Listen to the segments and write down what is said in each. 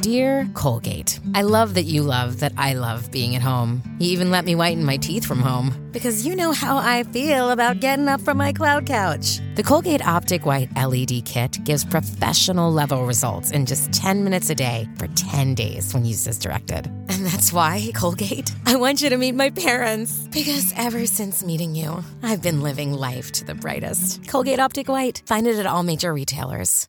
Dear Colgate, I love that you love that I love being at home. You even let me whiten my teeth from home because you know how I feel about getting up from my cloud couch. The Colgate Optic White LED kit gives professional level results in just 10 minutes a day for 10 days when used as directed. And that's why, Colgate, I want you to meet my parents because ever since meeting you, I've been living life to the brightest. Colgate Optic White, find it at all major retailers.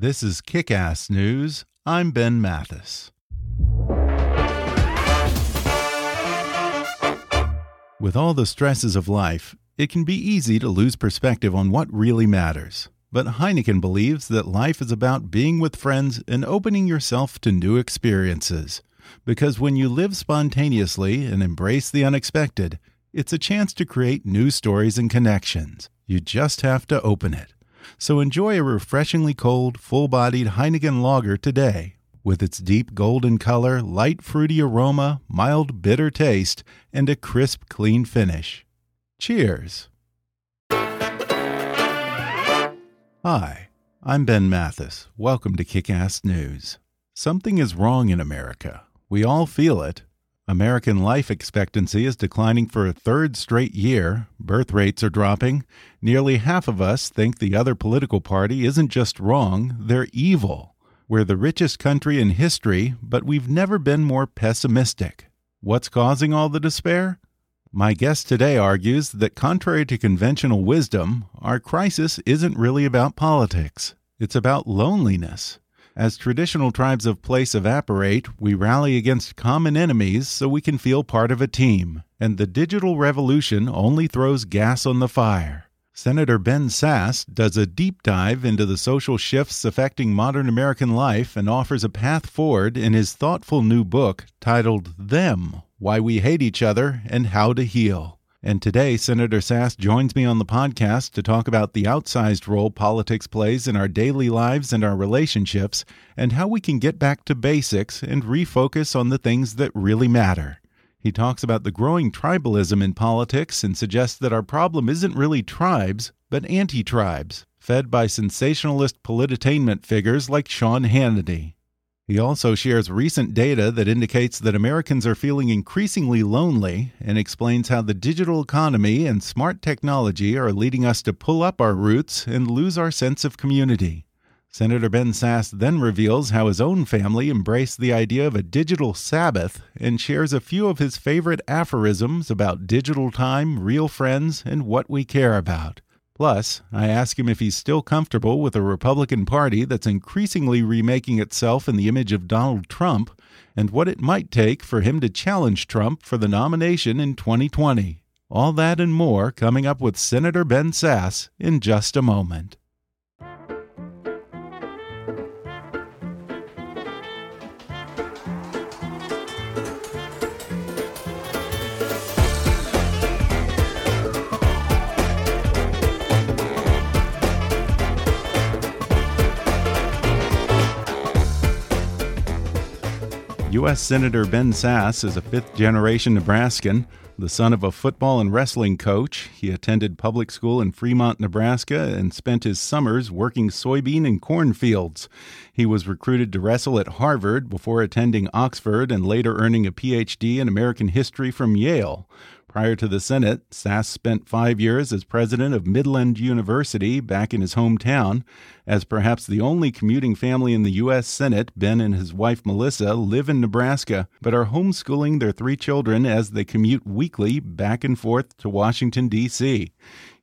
This is Kickass News. I'm Ben Mathis. With all the stresses of life, it can be easy to lose perspective on what really matters. But Heineken believes that life is about being with friends and opening yourself to new experiences. Because when you live spontaneously and embrace the unexpected, it's a chance to create new stories and connections. You just have to open it. So enjoy a refreshingly cold, full bodied Heineken lager today. With its deep golden color, light fruity aroma, mild bitter taste, and a crisp, clean finish. Cheers! Hi, I'm Ben Mathis. Welcome to Kickass News. Something is wrong in America. We all feel it. American life expectancy is declining for a third straight year. Birth rates are dropping. Nearly half of us think the other political party isn't just wrong, they're evil. We're the richest country in history, but we've never been more pessimistic. What's causing all the despair? My guest today argues that, contrary to conventional wisdom, our crisis isn't really about politics. It's about loneliness. As traditional tribes of place evaporate, we rally against common enemies so we can feel part of a team, and the digital revolution only throws gas on the fire. Senator Ben Sasse does a deep dive into the social shifts affecting modern American life and offers a path forward in his thoughtful new book titled Them Why We Hate Each Other and How to Heal. And today, Senator Sasse joins me on the podcast to talk about the outsized role politics plays in our daily lives and our relationships, and how we can get back to basics and refocus on the things that really matter. He talks about the growing tribalism in politics and suggests that our problem isn't really tribes, but anti tribes, fed by sensationalist politainment figures like Sean Hannity. He also shares recent data that indicates that Americans are feeling increasingly lonely and explains how the digital economy and smart technology are leading us to pull up our roots and lose our sense of community. Senator Ben Sasse then reveals how his own family embraced the idea of a digital Sabbath and shares a few of his favorite aphorisms about digital time, real friends, and what we care about. Plus, I ask him if he's still comfortable with a Republican Party that's increasingly remaking itself in the image of Donald Trump and what it might take for him to challenge Trump for the nomination in 2020. All that and more coming up with Senator Ben Sasse in just a moment. U.S. Senator Ben Sasse is a fifth generation Nebraskan. The son of a football and wrestling coach, he attended public school in Fremont, Nebraska, and spent his summers working soybean and corn fields. He was recruited to wrestle at Harvard before attending Oxford and later earning a PhD in American history from Yale. Prior to the Senate, Sasse spent five years as president of Midland University back in his hometown. As perhaps the only commuting family in the U.S. Senate, Ben and his wife Melissa live in Nebraska, but are homeschooling their three children as they commute weekly back and forth to Washington, D.C.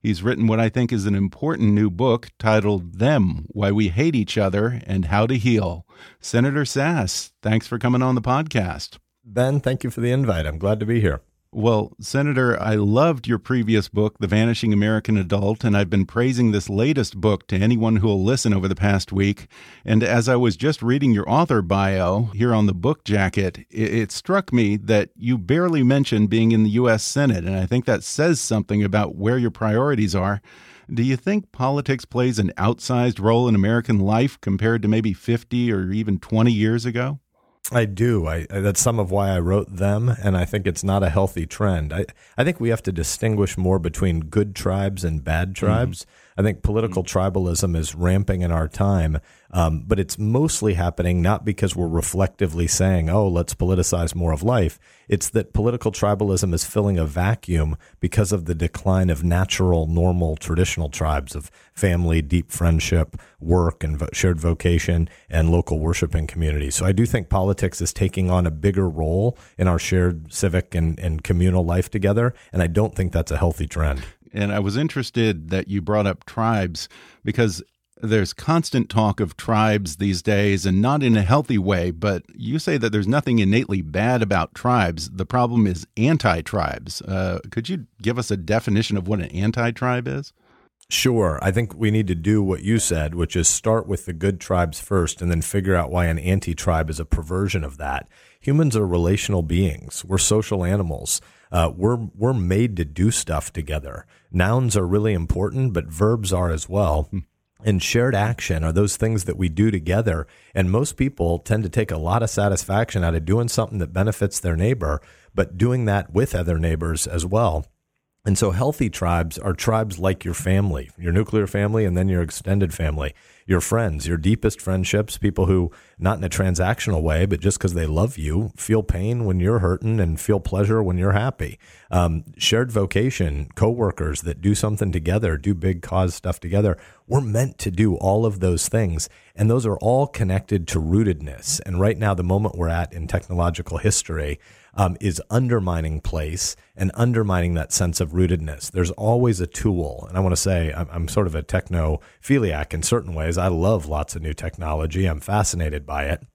He's written what I think is an important new book titled Them Why We Hate Each Other and How to Heal. Senator Sasse, thanks for coming on the podcast. Ben, thank you for the invite. I'm glad to be here. Well, Senator, I loved your previous book, The Vanishing American Adult, and I've been praising this latest book to anyone who will listen over the past week. And as I was just reading your author bio here on the book jacket, it, it struck me that you barely mentioned being in the U.S. Senate, and I think that says something about where your priorities are. Do you think politics plays an outsized role in American life compared to maybe 50 or even 20 years ago? I do. I, that's some of why I wrote them, and I think it's not a healthy trend. I, I think we have to distinguish more between good tribes and bad mm-hmm. tribes. Mm -hmm. I think political mm-hmm. tribalism is ramping in our time, um, but it's mostly happening not because we're reflectively saying, oh, let's politicize more of life. It's that political tribalism is filling a vacuum because of the decline of natural, normal, traditional tribes of family, deep friendship, work, and vo- shared vocation, and local worshiping communities. So I do think politics is taking on a bigger role in our shared civic and, and communal life together, and I don't think that's a healthy trend. And I was interested that you brought up tribes because there's constant talk of tribes these days and not in a healthy way, but you say that there's nothing innately bad about tribes. The problem is anti tribes. Uh, could you give us a definition of what an anti tribe is? Sure. I think we need to do what you said, which is start with the good tribes first and then figure out why an anti tribe is a perversion of that. Humans are relational beings, we're social animals. Uh, we're we're made to do stuff together. Nouns are really important, but verbs are as well. Hmm. And shared action are those things that we do together. And most people tend to take a lot of satisfaction out of doing something that benefits their neighbor, but doing that with other neighbors as well. And so healthy tribes are tribes like your family, your nuclear family, and then your extended family, your friends, your deepest friendships, people who, not in a transactional way, but just because they love you, feel pain when you're hurting and feel pleasure when you're happy. Um, shared vocation, coworkers that do something together, do big cause stuff together. We're meant to do all of those things. And those are all connected to rootedness. And right now, the moment we're at in technological history, um, is undermining place and undermining that sense of rootedness. There's always a tool. And I want to say I'm, I'm sort of a technophiliac in certain ways. I love lots of new technology, I'm fascinated by it.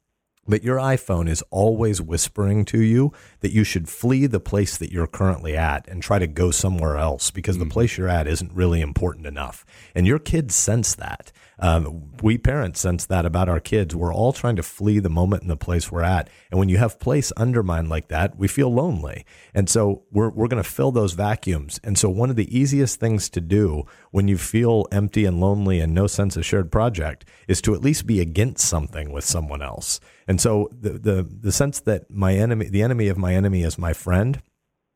But your iPhone is always whispering to you that you should flee the place that you're currently at and try to go somewhere else because mm. the place you're at isn't really important enough. And your kids sense that. Um, we parents sense that about our kids. We're all trying to flee the moment and the place we're at. And when you have place undermined like that, we feel lonely. And so we're, we're going to fill those vacuums. And so one of the easiest things to do when you feel empty and lonely and no sense of shared project is to at least be against something with someone else. And so the, the, the sense that my enemy, the enemy of my enemy is my friend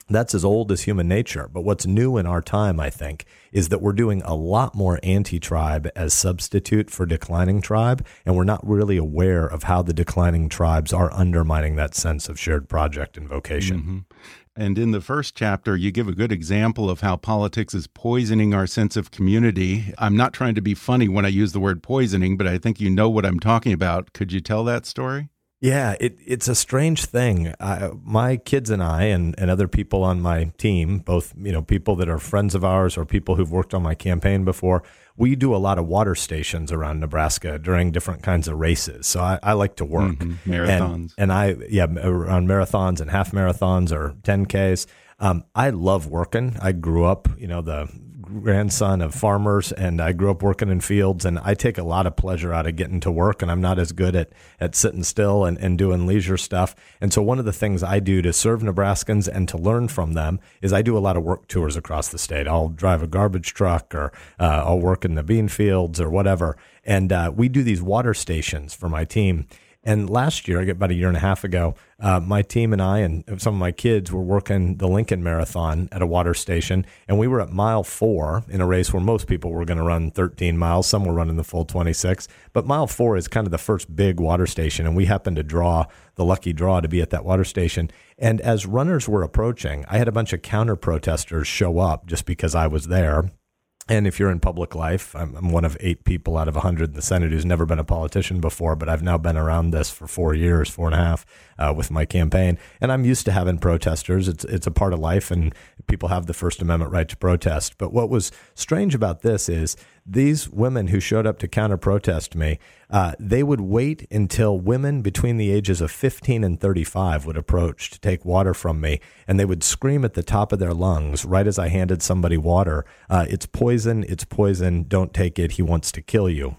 that's as old as human nature. But what's new in our time, I think, is that we're doing a lot more anti tribe as substitute for declining tribe. And we're not really aware of how the declining tribes are undermining that sense of shared project and vocation. Mm -hmm. And in the first chapter, you give a good example of how politics is poisoning our sense of community. I'm not trying to be funny when I use the word poisoning, but I think you know what I'm talking about. Could you tell that story? Yeah, it, it's a strange thing. I, my kids and I, and, and other people on my team, both you know people that are friends of ours or people who've worked on my campaign before, we do a lot of water stations around Nebraska during different kinds of races. So I, I like to work mm -hmm. marathons, and, and, I yeah around marathons and half marathons or 10ks. Um, I love working. I grew up, you know, the grandson of farmers and I grew up working in fields and I take a lot of pleasure out of getting to work and I'm not as good at, at sitting still and, and doing leisure stuff. And so one of the things I do to serve Nebraskans and to learn from them is I do a lot of work tours across the state. I'll drive a garbage truck or uh, I'll work in the bean fields or whatever. And uh, we do these water stations for my team. And last year, about a year and a half ago, uh, my team and I and some of my kids were working the Lincoln Marathon at a water station, and we were at mile four in a race where most people were going to run 13 miles. Some were running the full 26, but mile four is kind of the first big water station, and we happened to draw the lucky draw to be at that water station. And as runners were approaching, I had a bunch of counter protesters show up just because I was there and if you're in public life, I'm, I'm, one of eight people out of 100 in the Senate who's never been a politician before, but I've now been around this for four years, four and a half, uh, with my campaign. And I'm used to having protesters. It's, it's a part of life, and people have the First Amendment right to protest. But what was strange about this is these women who showed up to counter protest me, uh, they would wait until women between the ages of 15 and 35 would approach to take water from me, and they would scream at the top of their lungs right as I handed somebody water, uh, "It's poison! It's poison! Don't take it! He wants to kill you."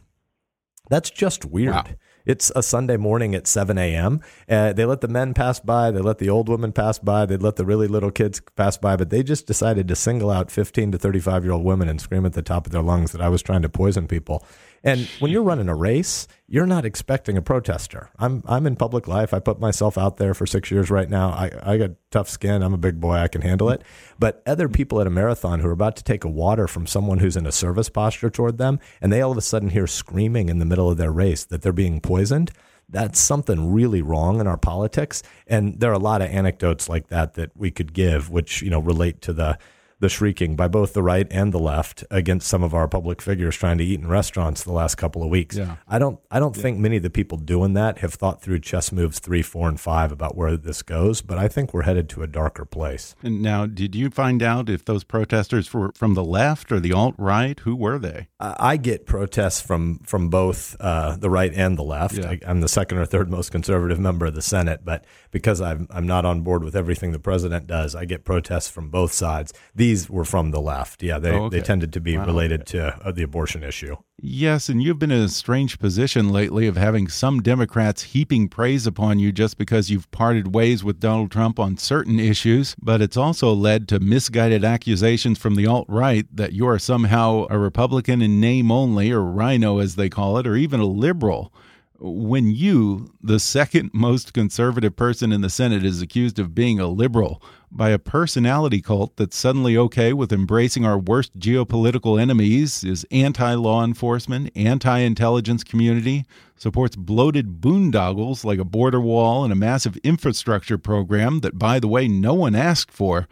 That's just weird. Wow. It's a Sunday morning at 7 a.m. Uh, they let the men pass by. They let the old women pass by. They let the really little kids pass by. But they just decided to single out 15 to 35 year old women and scream at the top of their lungs that I was trying to poison people. And when you're running a race, you're not expecting a protester. I'm I'm in public life. I put myself out there for six years right now. I, I got tough skin. I'm a big boy. I can handle it. But other people at a marathon who are about to take a water from someone who's in a service posture toward them, and they all of a sudden hear screaming in the middle of their race that they're being poisoned. That's something really wrong in our politics. And there are a lot of anecdotes like that that we could give, which, you know, relate to the the shrieking by both the right and the left against some of our public figures trying to eat in restaurants the last couple of weeks. Yeah. I don't I don't yeah. think many of the people doing that have thought through chess moves 3, 4 and 5 about where this goes, but I think we're headed to a darker place. And now, did you find out if those protesters were from the left or the alt right? Who were they? I get protests from from both uh, the right and the left. Yeah. I, I'm the second or third most conservative member of the Senate, but because I'm I'm not on board with everything the president does, I get protests from both sides. These were from the left. Yeah, they, oh, okay. they tended to be wow, related okay. to uh, the abortion issue. Yes, and you've been in a strange position lately of having some Democrats heaping praise upon you just because you've parted ways with Donald Trump on certain issues, but it's also led to misguided accusations from the alt right that you are somehow a Republican in name only, or rhino as they call it, or even a liberal when you, the second most conservative person in the Senate, is accused of being a liberal by a personality cult that's suddenly okay with embracing our worst geopolitical enemies, is anti law enforcement, anti intelligence community, supports bloated boondoggles like a border wall and a massive infrastructure program that, by the way, no one asked for,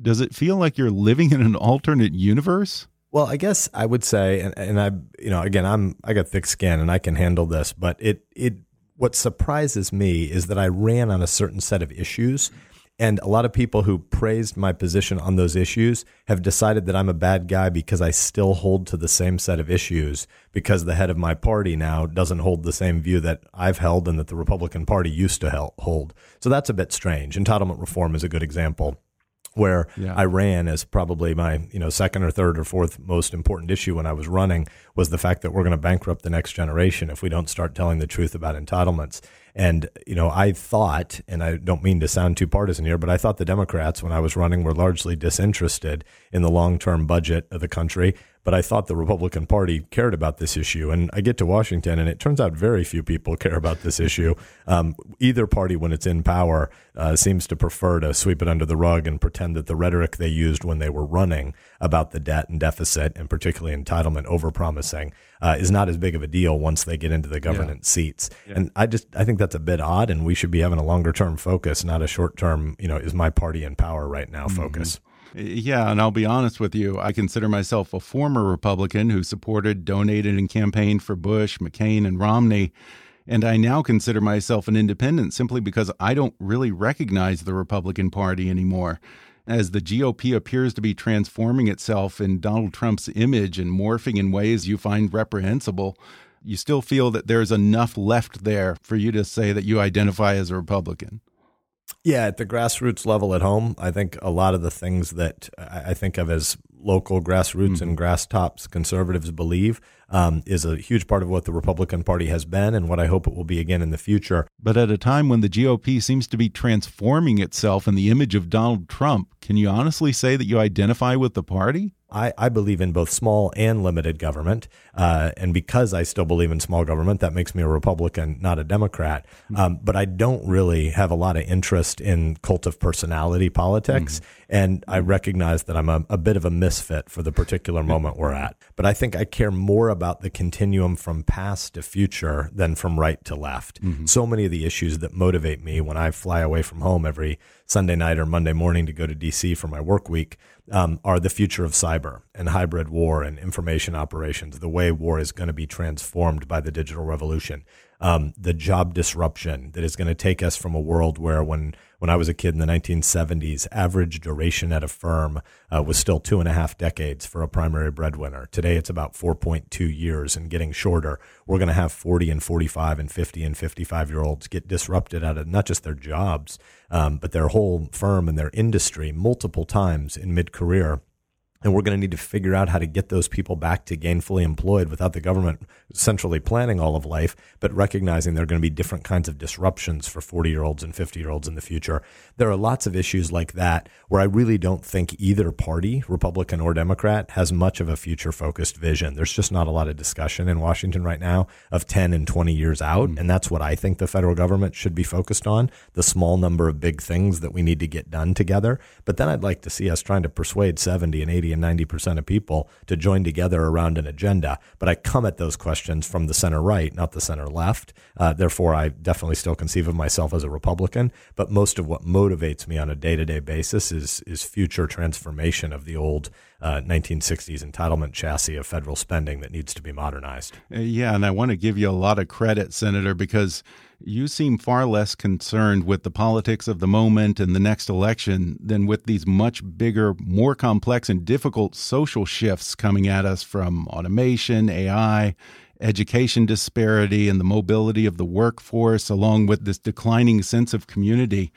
does it feel like you're living in an alternate universe? Well, I guess I would say, and, and I, you know, again, I'm I got thick skin and I can handle this, but it it what surprises me is that I ran on a certain set of issues, and a lot of people who praised my position on those issues have decided that I'm a bad guy because I still hold to the same set of issues because the head of my party now doesn't hold the same view that I've held and that the Republican Party used to hold. So that's a bit strange. Entitlement reform is a good example where yeah. I ran as probably my you know second or third or fourth most important issue when I was running was the fact that we're going to bankrupt the next generation if we don't start telling the truth about entitlements. And you know, I thought, and I don't mean to sound too partisan here, but I thought the Democrats, when I was running, were largely disinterested in the long-term budget of the country but I thought the Republican Party cared about this issue. And I get to Washington, and it turns out very few people care about this issue. Um, either party, when it's in power, uh, seems to prefer to sweep it under the rug and pretend that the rhetoric they used when they were running about the debt and deficit, and particularly entitlement overpromising, uh, is not as big of a deal once they get into the government yeah. seats. Yeah. And I just I think that's a bit odd, and we should be having a longer term focus, not a short term. You know, is my party in power right now? Mm-hmm. Focus. Yeah, and I'll be honest with you. I consider myself a former Republican who supported, donated, and campaigned for Bush, McCain, and Romney. And I now consider myself an independent simply because I don't really recognize the Republican Party anymore. As the GOP appears to be transforming itself in Donald Trump's image and morphing in ways you find reprehensible, you still feel that there's enough left there for you to say that you identify as a Republican. Yeah, at the grassroots level at home, I think a lot of the things that I think of as local grassroots mm-hmm. and grass tops conservatives believe um, is a huge part of what the Republican Party has been and what I hope it will be again in the future. But at a time when the GOP seems to be transforming itself in the image of Donald Trump, can you honestly say that you identify with the party? I, I believe in both small and limited government. Uh, and because I still believe in small government, that makes me a Republican, not a Democrat. Um, but I don't really have a lot of interest in cult of personality politics. Mm-hmm. And I recognize that I'm a, a, bit of a misfit for the particular moment we're at. But I think I care more about the continuum from past to future than from right to left. Mm-hmm. So many of the issues that motivate me when I fly away from home every Sunday night or Monday morning to go to DC for my work week um, are the future of cyber and hybrid war and information operations, the way war is going to be transformed by the digital revolution, um, the job disruption that is going to take us from a world where when when I was a kid in the 1970s, average duration at a firm uh, was still two and a half decades for a primary breadwinner. Today, it's about 4.2 years and getting shorter. We're going to have 40 and 45 and 50 and 55 year olds get disrupted out of not just their jobs, um, but their whole firm and their industry multiple times in mid career and we're going to need to figure out how to get those people back to gainfully employed without the government centrally planning all of life, but recognizing there are going to be different kinds of disruptions for 40 year olds and 50 year olds in the future. There are lots of issues like that where I really don't think either party, Republican or Democrat, has much of a future focused vision. There's just not a lot of discussion in Washington right now of 10 and 20 years out. Mm. And that's what I think the federal government should be focused on the small number of big things that we need to get done together. But then I'd like to see us trying to persuade 70 and 80 80 and 90% of people to join together around an agenda. But I come at those questions from the center right, not the center left. Uh, therefore, I definitely still conceive of myself as a Republican. But most of what motivates me on a day to day basis is, is future transformation of the old uh, 1960s entitlement chassis of federal spending that needs to be modernized. Uh, yeah, and I want to give you a lot of credit, Senator, because you seem far less concerned with the politics of the moment and the next election than with these much bigger, more complex, and difficult social shifts coming at us from automation, AI, education disparity, and the mobility of the workforce, along with this declining sense of community.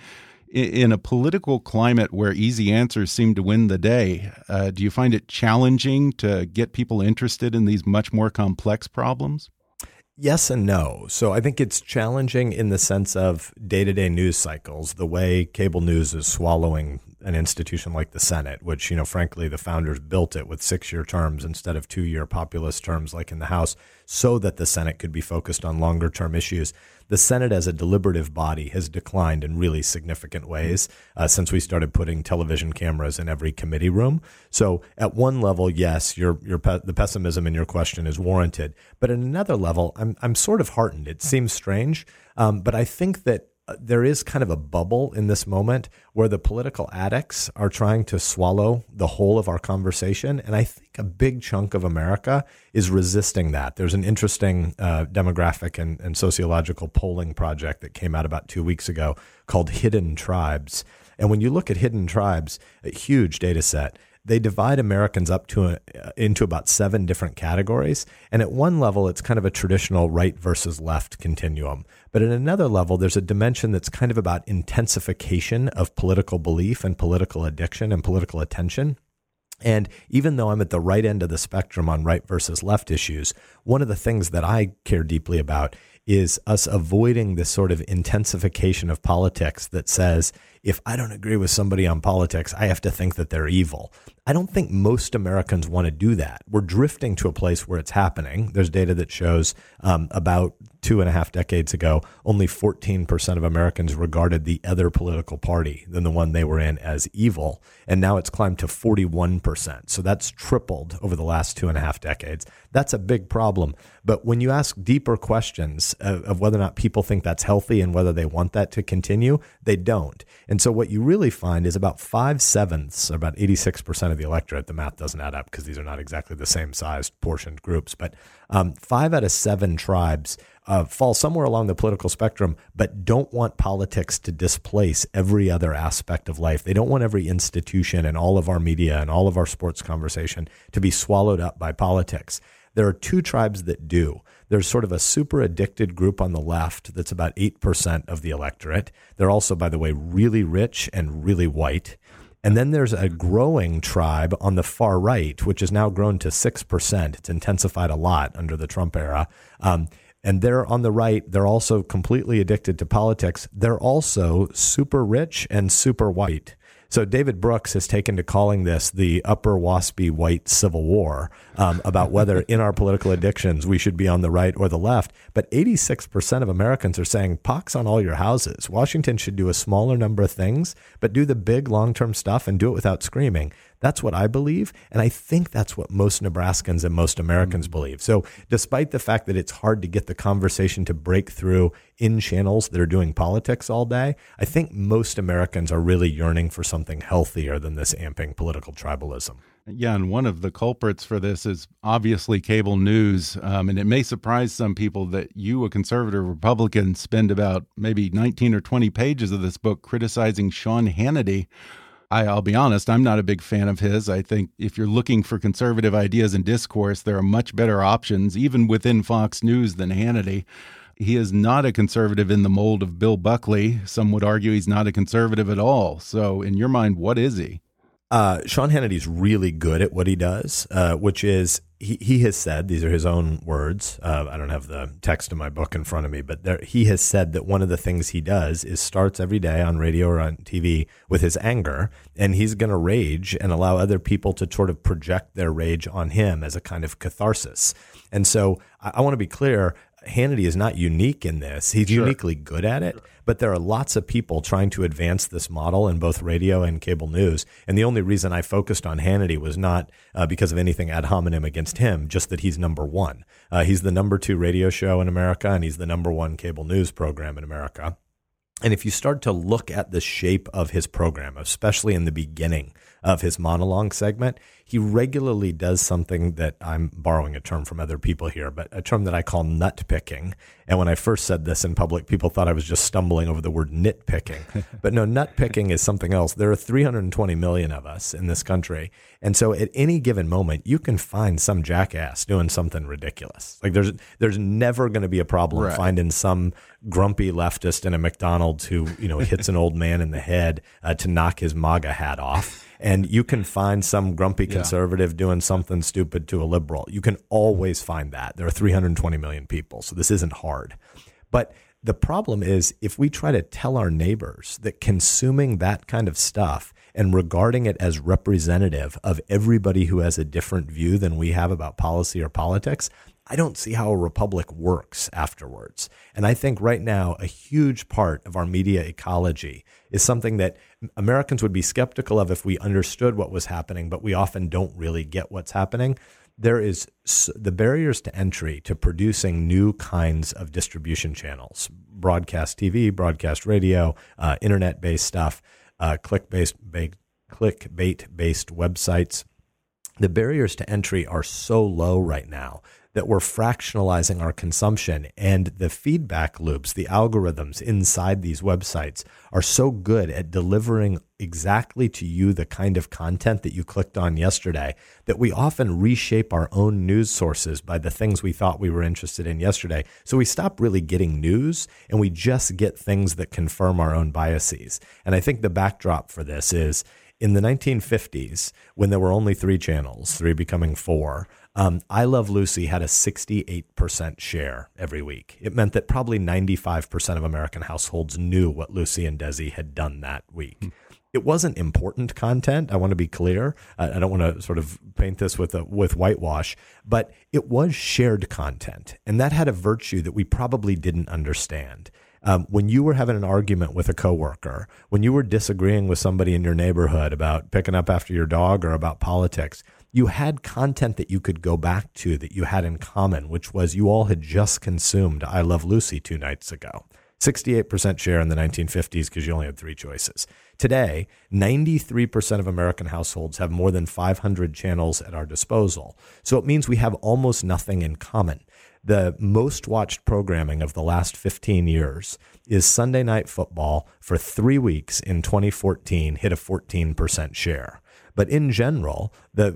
In a political climate where easy answers seem to win the day, uh, do you find it challenging to get people interested in these much more complex problems? Yes and no. So I think it's challenging in the sense of day to day news cycles, the way cable news is swallowing an institution like the Senate, which, you know, frankly, the founders built it with six year terms instead of two year populist terms like in the House, so that the Senate could be focused on longer term issues. The Senate as a deliberative body has declined in really significant ways uh, since we started putting television cameras in every committee room. So, at one level, yes, your, your pe- the pessimism in your question is warranted. But at another level, I'm, I'm sort of heartened. It seems strange, um, but I think that there is kind of a bubble in this moment where the political addicts are trying to swallow the whole of our conversation. And I think a big chunk of America is resisting that. There's an interesting uh, demographic and, and sociological polling project that came out about two weeks ago called Hidden Tribes. And when you look at hidden tribes, a huge data set, they divide Americans up to a, into about seven different categories. And at one level, it's kind of a traditional right versus left continuum. But at another level, there's a dimension that's kind of about intensification of political belief and political addiction and political attention. And even though I'm at the right end of the spectrum on right versus left issues, one of the things that I care deeply about is us avoiding this sort of intensification of politics that says, if I don't agree with somebody on politics, I have to think that they're evil. I don't think most Americans want to do that. We're drifting to a place where it's happening. There's data that shows um, about two and a half decades ago, only 14% of Americans regarded the other political party than the one they were in as evil. And now it's climbed to 41%. So that's tripled over the last two and a half decades. That's a big problem. But when you ask deeper questions of, of whether or not people think that's healthy and whether they want that to continue, they don't. And so what you really find is about five sevenths, about 86% of the electorate, the math doesn't add up because these are not exactly the same sized portioned groups, but um, five out of seven tribes uh, fall somewhere along the political spectrum, but don't want politics to displace every other aspect of life. They don't want every institution and all of our media and all of our sports conversation to be swallowed up by politics. There are two tribes that do. There's sort of a super addicted group on the left that's about 8% of the electorate. They're also, by the way, really rich and really white. And then there's a growing tribe on the far right, which has now grown to 6%. It's intensified a lot under the Trump era. Um, and they're on the right. They're also completely addicted to politics. They're also super rich and super white. So David Brooks has taken to calling this the upper waspy white civil war um, about whether in our political addictions we should be on the right or the left. But 86% of Americans are saying pox on all your houses. Washington should do a smaller number of things, but do the big long term stuff and do it without screaming. That's what I believe. And I think that's what most Nebraskans and most Americans mm-hmm. believe. So, despite the fact that it's hard to get the conversation to break through in channels that are doing politics all day, I think most Americans are really yearning for something healthier than this amping political tribalism. Yeah, and one of the culprits for this is obviously cable news. Um, and it may surprise some people that you, a conservative Republican, spend about maybe 19 or 20 pages of this book criticizing Sean Hannity. I, I'll be honest, I'm not a big fan of his. I think if you're looking for conservative ideas and discourse, there are much better options, even within Fox News, than Hannity. He is not a conservative in the mold of Bill Buckley. Some would argue he's not a conservative at all. So, in your mind, what is he? Uh, Sean Hannity's really good at what he does, uh, which is he, he has said, these are his own words. Uh, I don't have the text of my book in front of me, but there, he has said that one of the things he does is starts every day on radio or on TV with his anger, and he's going to rage and allow other people to sort of project their rage on him as a kind of catharsis. And so I, I want to be clear Hannity is not unique in this. He's sure. uniquely good at it, but there are lots of people trying to advance this model in both radio and cable news. And the only reason I focused on Hannity was not uh, because of anything ad hominem against him, just that he's number one. Uh, he's the number two radio show in America, and he's the number one cable news program in America. And if you start to look at the shape of his program, especially in the beginning of his monologue segment, he regularly does something that I'm borrowing a term from other people here, but a term that I call nut picking. And when I first said this in public, people thought I was just stumbling over the word nitpicking. but no, nut picking is something else. There are 320 million of us in this country. And so at any given moment, you can find some jackass doing something ridiculous. Like there's there's never going to be a problem right. finding some grumpy leftist in a McDonald's who, you know, hits an old man in the head uh, to knock his MAGA hat off and you can find some grumpy conservative yeah. doing something stupid to a liberal. You can always find that. There are 320 million people, so this isn't hard. But the problem is if we try to tell our neighbors that consuming that kind of stuff and regarding it as representative of everybody who has a different view than we have about policy or politics, I don't see how a republic works afterwards. And I think right now, a huge part of our media ecology is something that Americans would be skeptical of if we understood what was happening, but we often don't really get what's happening. There is the barriers to entry to producing new kinds of distribution channels, broadcast TV, broadcast radio, uh, internet based stuff, uh, click based, clickbait based websites. The barriers to entry are so low right now that we're fractionalizing our consumption and the feedback loops, the algorithms inside these websites are so good at delivering exactly to you the kind of content that you clicked on yesterday that we often reshape our own news sources by the things we thought we were interested in yesterday. So we stop really getting news and we just get things that confirm our own biases. And I think the backdrop for this is in the 1950s, when there were only three channels, three becoming four, um, I Love Lucy had a 68% share every week. It meant that probably 95% of American households knew what Lucy and Desi had done that week. Hmm. It wasn't important content. I want to be clear. I don't want to sort of paint this with a, with whitewash, but it was shared content, and that had a virtue that we probably didn't understand. Um, when you were having an argument with a coworker, when you were disagreeing with somebody in your neighborhood about picking up after your dog or about politics, you had content that you could go back to that you had in common, which was you all had just consumed I Love Lucy two nights ago. 68% share in the 1950s because you only had three choices. Today, 93% of American households have more than 500 channels at our disposal. So it means we have almost nothing in common. The most watched programming of the last 15 years is Sunday Night Football for three weeks in 2014, hit a 14% share. But in general,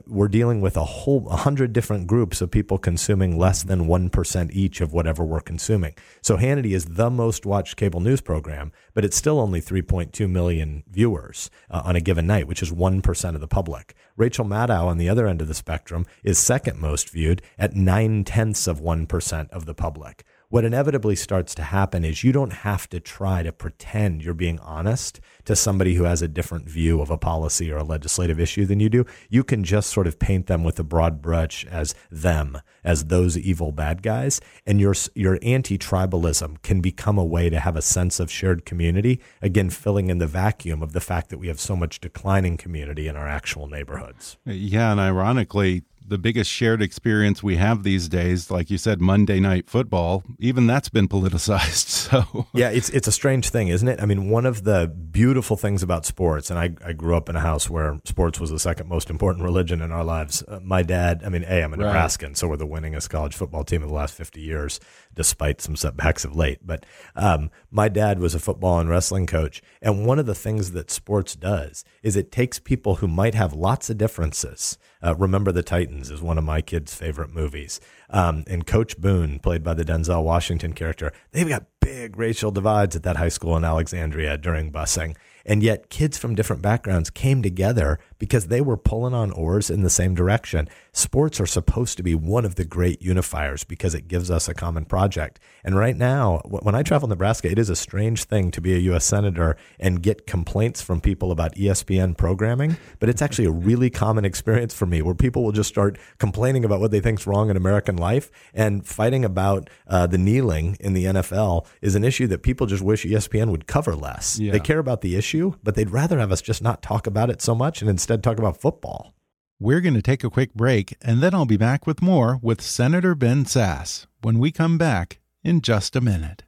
we're dealing with a whole hundred different groups of people consuming less than one percent each of whatever we're consuming. So Hannity is the most watched cable news program, but it's still only 3.2 million viewers uh, on a given night, which is one percent of the public. Rachel Maddow on the other end of the spectrum is second most viewed at nine tenths of one percent of the public what inevitably starts to happen is you don't have to try to pretend you're being honest to somebody who has a different view of a policy or a legislative issue than you do. You can just sort of paint them with a broad brush as them, as those evil bad guys, and your your anti-tribalism can become a way to have a sense of shared community, again filling in the vacuum of the fact that we have so much declining community in our actual neighborhoods. Yeah, and ironically, the biggest shared experience we have these days, like you said, Monday night football, even that's been politicized. So yeah, it's it's a strange thing, isn't it? I mean, one of the beautiful things about sports, and I, I grew up in a house where sports was the second most important religion in our lives. Uh, my dad, I mean, a I'm a right. Nebraskan, so we're the winningest college football team of the last 50 years, despite some setbacks of late. But um, my dad was a football and wrestling coach, and one of the things that sports does is it takes people who might have lots of differences. Uh, Remember the Titans is one of my kids' favorite movies. Um, and Coach Boone, played by the Denzel Washington character, they've got big racial divides at that high school in Alexandria during busing. And yet, kids from different backgrounds came together because they were pulling on oars in the same direction. Sports are supposed to be one of the great unifiers because it gives us a common project. And right now, when I travel Nebraska, it is a strange thing to be a U.S. Senator and get complaints from people about ESPN programming. But it's actually a really common experience for me where people will just start complaining about what they think is wrong in American life and fighting about uh, the kneeling in the NFL is an issue that people just wish ESPN would cover less. Yeah. They care about the issue, but they'd rather have us just not talk about it so much and instead talk about football. We're going to take a quick break, and then I'll be back with more with Senator Ben Sasse when we come back in just a minute.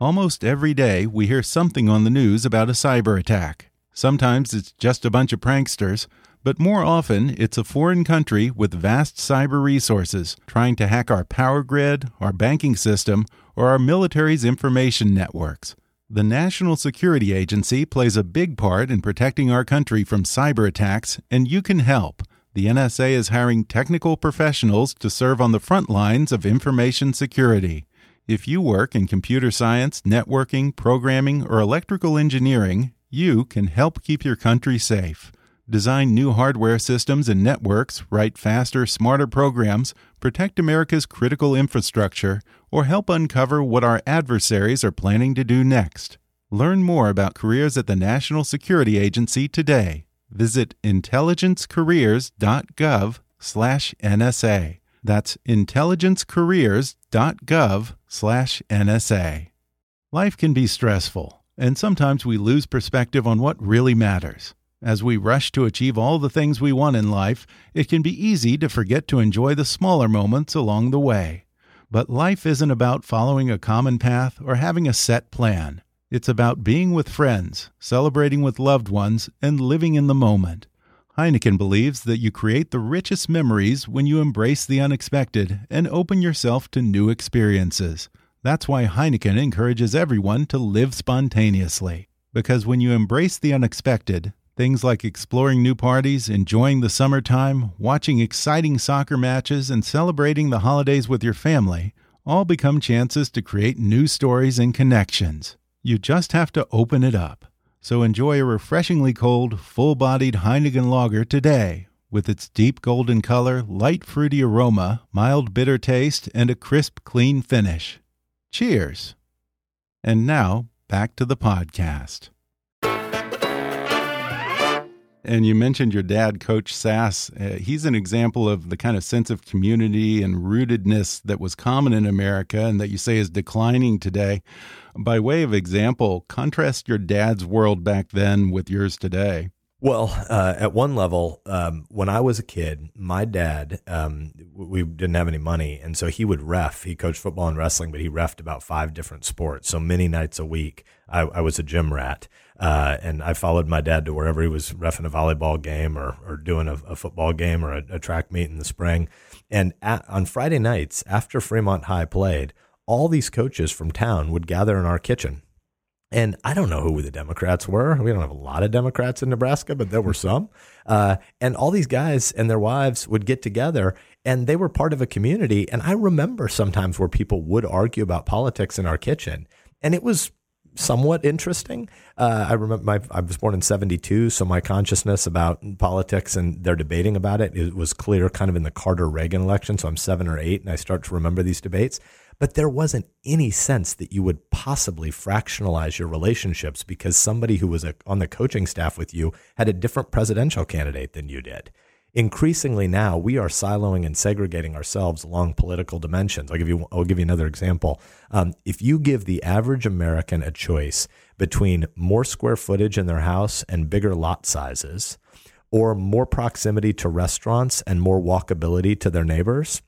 Almost every day, we hear something on the news about a cyber attack. Sometimes it's just a bunch of pranksters but more often, it's a foreign country with vast cyber resources trying to hack our power grid, our banking system, or our military's information networks. The National Security Agency plays a big part in protecting our country from cyber attacks, and you can help. The NSA is hiring technical professionals to serve on the front lines of information security. If you work in computer science, networking, programming, or electrical engineering, you can help keep your country safe design new hardware systems and networks, write faster, smarter programs, protect America's critical infrastructure, or help uncover what our adversaries are planning to do next. Learn more about careers at the National Security Agency today. Visit intelligencecareers.gov/nsa. That's intelligencecareers.gov/nsa. Life can be stressful, and sometimes we lose perspective on what really matters. As we rush to achieve all the things we want in life, it can be easy to forget to enjoy the smaller moments along the way. But life isn't about following a common path or having a set plan. It's about being with friends, celebrating with loved ones, and living in the moment. Heineken believes that you create the richest memories when you embrace the unexpected and open yourself to new experiences. That's why Heineken encourages everyone to live spontaneously. Because when you embrace the unexpected, Things like exploring new parties, enjoying the summertime, watching exciting soccer matches, and celebrating the holidays with your family all become chances to create new stories and connections. You just have to open it up. So enjoy a refreshingly cold, full bodied Heineken lager today with its deep golden color, light fruity aroma, mild bitter taste, and a crisp, clean finish. Cheers! And now, back to the podcast. And you mentioned your dad, Coach Sasse. Uh, he's an example of the kind of sense of community and rootedness that was common in America and that you say is declining today. By way of example, contrast your dad's world back then with yours today. Well, uh, at one level, um, when I was a kid, my dad, um, we didn't have any money. And so he would ref. He coached football and wrestling, but he refed about five different sports. So many nights a week, I, I was a gym rat. Uh, and I followed my dad to wherever he was refing a volleyball game or, or doing a, a football game or a, a, track meet in the spring. And at, on Friday nights, after Fremont High played, all these coaches from town would gather in our kitchen. And I don't know who the Democrats were. We don't have a lot of Democrats in Nebraska, but there were some. Uh, and all these guys and their wives would get together and they were part of a community. And I remember sometimes where people would argue about politics in our kitchen. And it was somewhat interesting. Uh, I remember my, I was born in 72, so my consciousness about politics and they're debating about it, it was clear kind of in the Carter Reagan election. So I'm seven or eight and I start to remember these debates. But there wasn't any sense that you would possibly fractionalize your relationships because somebody who was a, on the coaching staff with you had a different presidential candidate than you did increasingly now we are siloing and segregating ourselves along political dimensions. I'll give you I'll give you another example. Um, if you give the average American a choice between more square footage in their house and bigger lot sizes, or more proximity to restaurants and more walkability to their neighbors,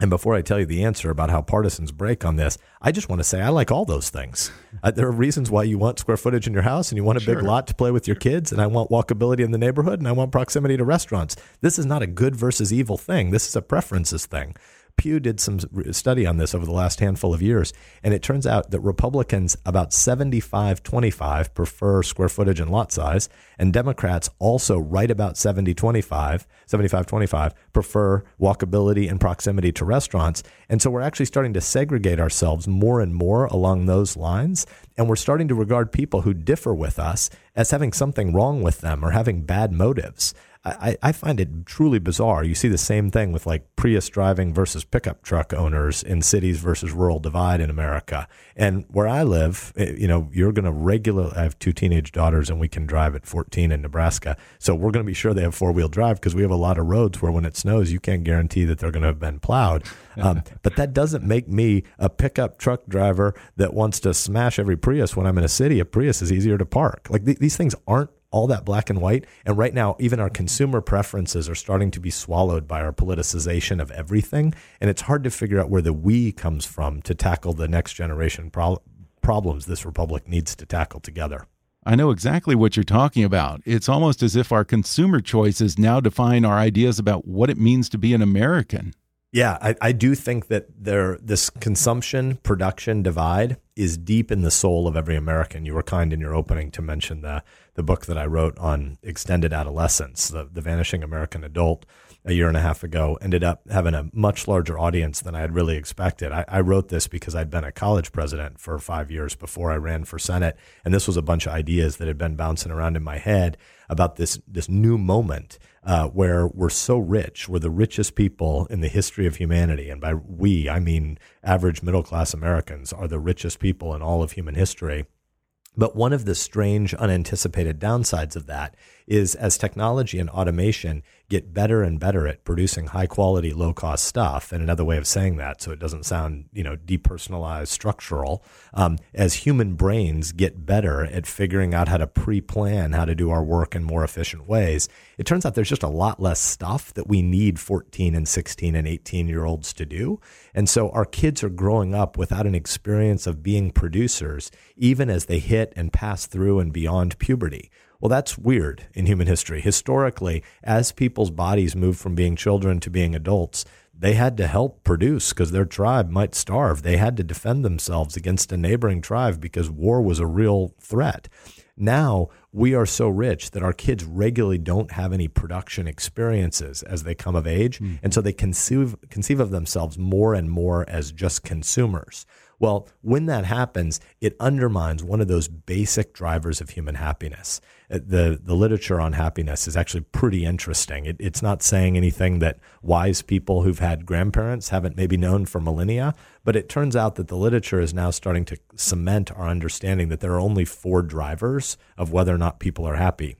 and before I tell you the answer about how partisans break on this, I just want to say I like all those things. Uh, there are reasons why you want square footage in your house and you want a sure. big lot to play with your kids, and I want walkability in the neighborhood and I want proximity to restaurants. This is not a good versus evil thing. This is a preferences thing. Pew did some study on this over the last handful of years, and it turns out that Republicans about 75 25 prefer square footage and lot size, and Democrats also right about 70 25, 75 25 prefer walkability and proximity to restaurants. And so we're actually starting to segregate ourselves more and more along those lines, and we're starting to regard people who differ with us as having something wrong with them or having bad motives. I, I find it truly bizarre. You see the same thing with like Prius driving versus pickup truck owners in cities versus rural divide in America. And where I live, eh, you know, you're going to regular. I have two teenage daughters, and we can drive at 14 in Nebraska. So we're going to be sure they have four wheel drive because we have a lot of roads where when it snows, you can't guarantee that they're going to have been plowed. Um, but that doesn't make me a pickup truck driver that wants to smash every Prius when I'm in a city. A Prius is easier to park. Like th- these things aren't all that black and white. And right now, even our consumer preferences are starting to be swallowed by our politicization of everything. And it's hard to figure out where the we comes from to tackle the next generation pro problems this republic needs to tackle together. I know exactly what you're talking about. It's almost as if our consumer choices now define our ideas about what it means to be an American. Yeah, I, I do think that there this consumption production divide is deep in the soul of every American. You were kind in your opening to mention the the book that I wrote on extended adolescence, the, the vanishing American adult a year and a half ago, ended up having a much larger audience than I had really expected. I, I wrote this because I'd been a college president for five years before I ran for Senate. And this was a bunch of ideas that had been bouncing around in my head about this, this new moment uh, where we're so rich. We're the richest people in the history of humanity. And by we, I mean average middle class Americans are the richest people in all of human history. But one of the strange, unanticipated downsides of that is as technology and automation get better and better at producing high quality, low cost stuff. And another way of saying that, so it doesn't sound, you know, depersonalized, structural, um, as human brains get better at figuring out how to pre plan how to do our work in more efficient ways, it turns out there's just a lot less stuff that we need 14 and 16 and 18 year olds to do. And so our kids are growing up without an experience of being producers, even as they hit and pass through and beyond puberty. Well, that's weird in human history. Historically, as people's bodies moved from being children to being adults, they had to help produce because their tribe might starve. They had to defend themselves against a neighboring tribe because war was a real threat. Now we are so rich that our kids regularly don't have any production experiences as they come of age. Mm. And so they conceive, conceive of themselves more and more as just consumers. Well, when that happens, it undermines one of those basic drivers of human happiness. Uh, the, the literature on happiness is actually pretty interesting. It, it's not saying anything that wise people who've had grandparents haven't maybe known for millennia, but it turns out that the literature is now starting to cement our understanding that there are only four drivers of whether or not people are happy.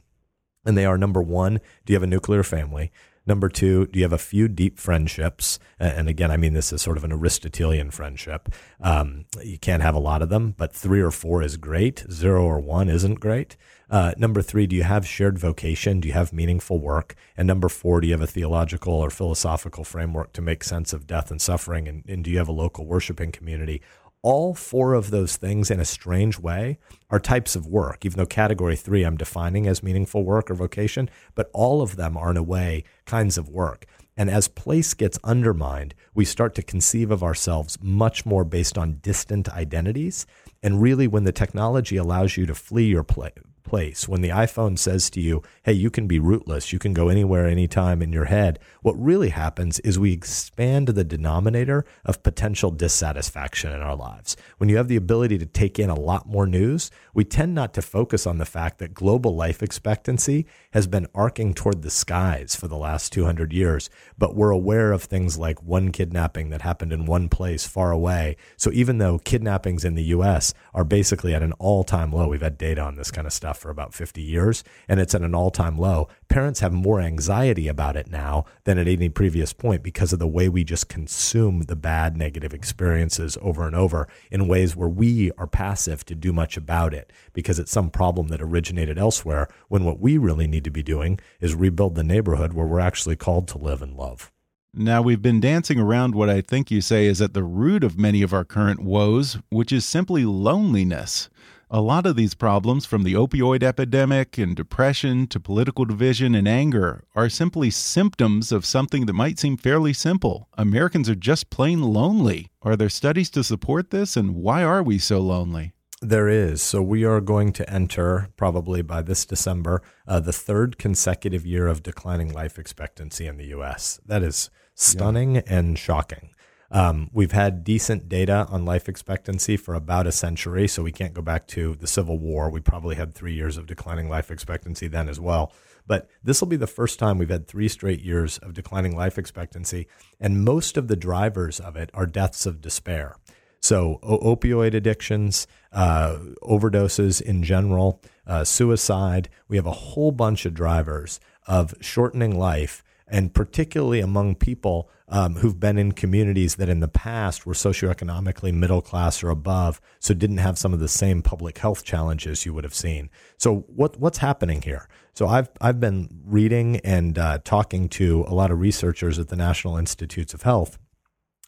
And they are number one, do you have a nuclear family? Number two, do you have a few deep friendships? And again, I mean this is sort of an Aristotelian friendship. Um, you can't have a lot of them, but three or four is great. Zero or one isn't great. Uh, number three, do you have shared vocation? Do you have meaningful work? And number four, do you have a theological or philosophical framework to make sense of death and suffering? And, and do you have a local worshiping community? All four of those things in a strange way are types of work, even though category three I'm defining as meaningful work or vocation, but all of them are in a way kinds of work. And as place gets undermined, we start to conceive of ourselves much more based on distant identities. And really, when the technology allows you to flee your place, place. When the iPhone says to you, hey, you can be rootless, you can go anywhere, anytime in your head, what really happens is we expand the denominator of potential dissatisfaction in our lives. When you have the ability to take in a lot more news, we tend not to focus on the fact that global life expectancy has been arcing toward the skies for the last 200 years, but we're aware of things like one kidnapping that happened in one place far away. So even though kidnappings in the US are basically at an all time low, we've had data on this kind of stuff for about 50 years, and it's at an all time low. Parents have more anxiety about it now than at any previous point because of the way we just consume the bad negative experiences over and over in ways where we are passive to do much about it because it's some problem that originated elsewhere when what we really need to be doing is rebuild the neighborhood where we're actually called to live and love. Now, we've been dancing around what I think you say is at the root of many of our current woes, which is simply loneliness. A lot of these problems, from the opioid epidemic and depression to political division and anger, are simply symptoms of something that might seem fairly simple. Americans are just plain lonely. Are there studies to support this, and why are we so lonely? There is. So we are going to enter, probably by this December, uh, the third consecutive year of declining life expectancy in the U.S. That is stunning yeah. and shocking. Um, we've had decent data on life expectancy for about a century, so we can't go back to the Civil War. We probably had three years of declining life expectancy then as well. But this will be the first time we've had three straight years of declining life expectancy, and most of the drivers of it are deaths of despair. So, o- opioid addictions, uh, overdoses in general, uh, suicide. We have a whole bunch of drivers of shortening life, and particularly among people um, who've been in communities that in the past were socioeconomically middle class or above, so didn't have some of the same public health challenges you would have seen. So, what what's happening here? So, I've I've been reading and uh, talking to a lot of researchers at the National Institutes of Health